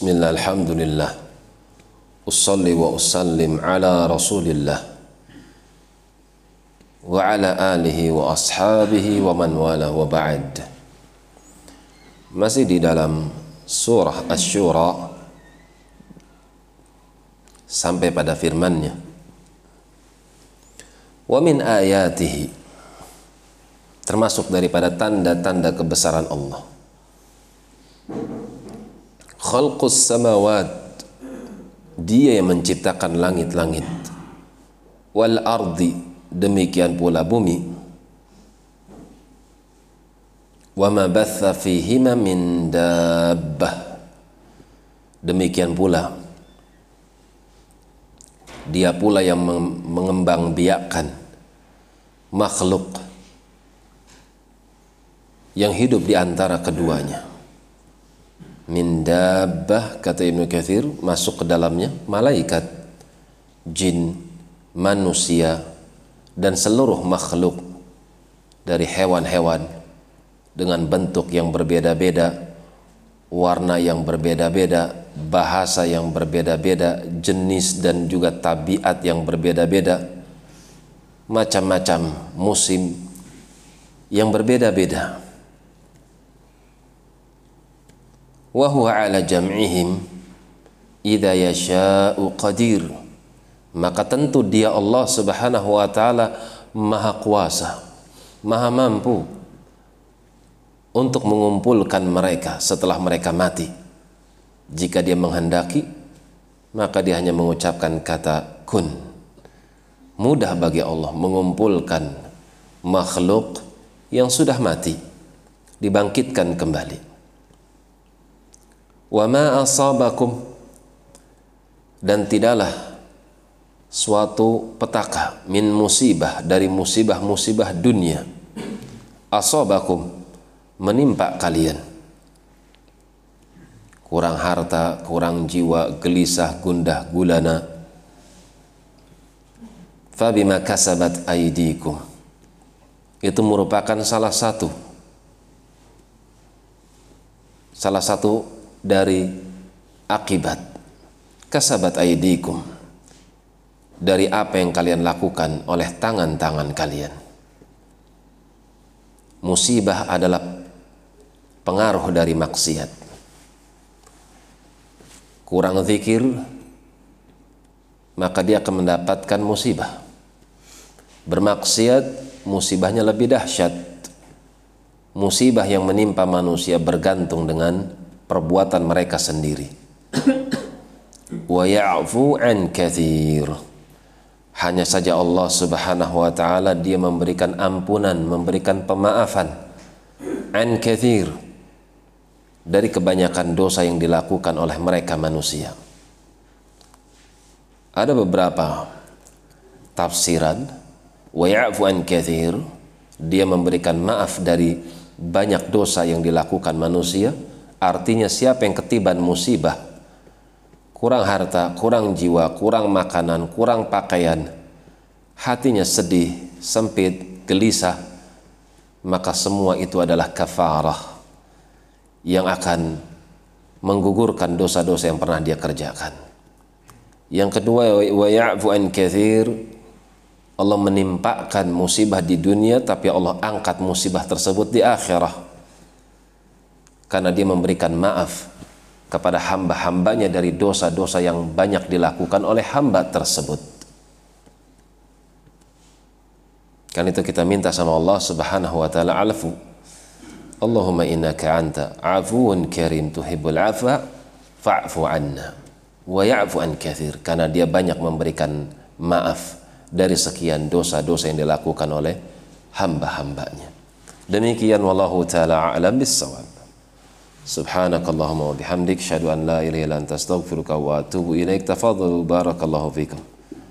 Bismillah, alhamdulillah. Ussalli wa ussallim ala rasulillah. Wa ala alihi wa ashabihi wa man wala wa ba'd. Masih di dalam surah asyura sampai pada firman-Nya. Wa min ayatihi termasuk daripada tanda-tanda kebesaran Allah khalqus samawat. Dia yang menciptakan langit-langit. Wal ardi. Demikian pula bumi. Wa ma batha fihima min dabbah. Demikian pula. Dia pula yang mengembang biakan makhluk yang hidup di antara keduanya min dabbah kata Ibnu Katsir masuk ke dalamnya malaikat jin manusia dan seluruh makhluk dari hewan-hewan dengan bentuk yang berbeda-beda, warna yang berbeda-beda, bahasa yang berbeda-beda, jenis dan juga tabiat yang berbeda-beda, macam-macam musim yang berbeda-beda. Wa huwa ala jam'ihim idza yasha'u qadir. Maka tentu dia Allah Subhanahu wa taala maha kuasa, maha mampu untuk mengumpulkan mereka setelah mereka mati. Jika dia menghendaki, maka dia hanya mengucapkan kata kun. Mudah bagi Allah mengumpulkan makhluk yang sudah mati, dibangkitkan kembali. Wa ma asabakum. Dan tidaklah suatu petaka min musibah dari musibah-musibah dunia. Asabakum menimpa kalian. Kurang harta, kurang jiwa, gelisah, gundah, gulana. Fabima kasabat aidikum itu merupakan salah satu. Salah satu dari akibat. Kasabat aidikum dari apa yang kalian lakukan oleh tangan-tangan kalian. Musibah adalah pengaruh dari maksiat. Kurang zikir maka dia akan mendapatkan musibah. Bermaksiat musibahnya lebih dahsyat. Musibah yang menimpa manusia bergantung dengan perbuatan mereka sendiri. Wa ya'fu an hanya saja Allah Subhanahu wa taala dia memberikan ampunan memberikan pemaafan an kathir dari kebanyakan dosa yang dilakukan oleh mereka manusia. Ada beberapa tafsiran. Wa ya'fu an kathir dia memberikan maaf dari banyak dosa yang dilakukan manusia artinya siapa yang ketiban musibah? Kurang harta, kurang jiwa, kurang makanan, kurang pakaian. Hatinya sedih, sempit, gelisah. Maka semua itu adalah kafarah yang akan menggugurkan dosa-dosa yang pernah dia kerjakan. Yang kedua, wa ya'fu an kathir. Allah menimpakan musibah di dunia tapi Allah angkat musibah tersebut di akhirah karena dia memberikan maaf kepada hamba-hambanya dari dosa-dosa yang banyak dilakukan oleh hamba tersebut kan itu kita minta sama Allah subhanahu wa ta'ala alfu Allahumma innaka anta afuun karim tuhibbul afwa fa'fu anna wa ya'fu an kathir karena dia banyak memberikan maaf dari sekian dosa-dosa yang dilakukan oleh hamba-hambanya. Demikian wallahu taala a'lam bissawab. سبحانك اللهم وبحمدك أشهد أن لا إله إلا أنت أستغفرك وأتوب إليك. تفضل بارك الله فيكم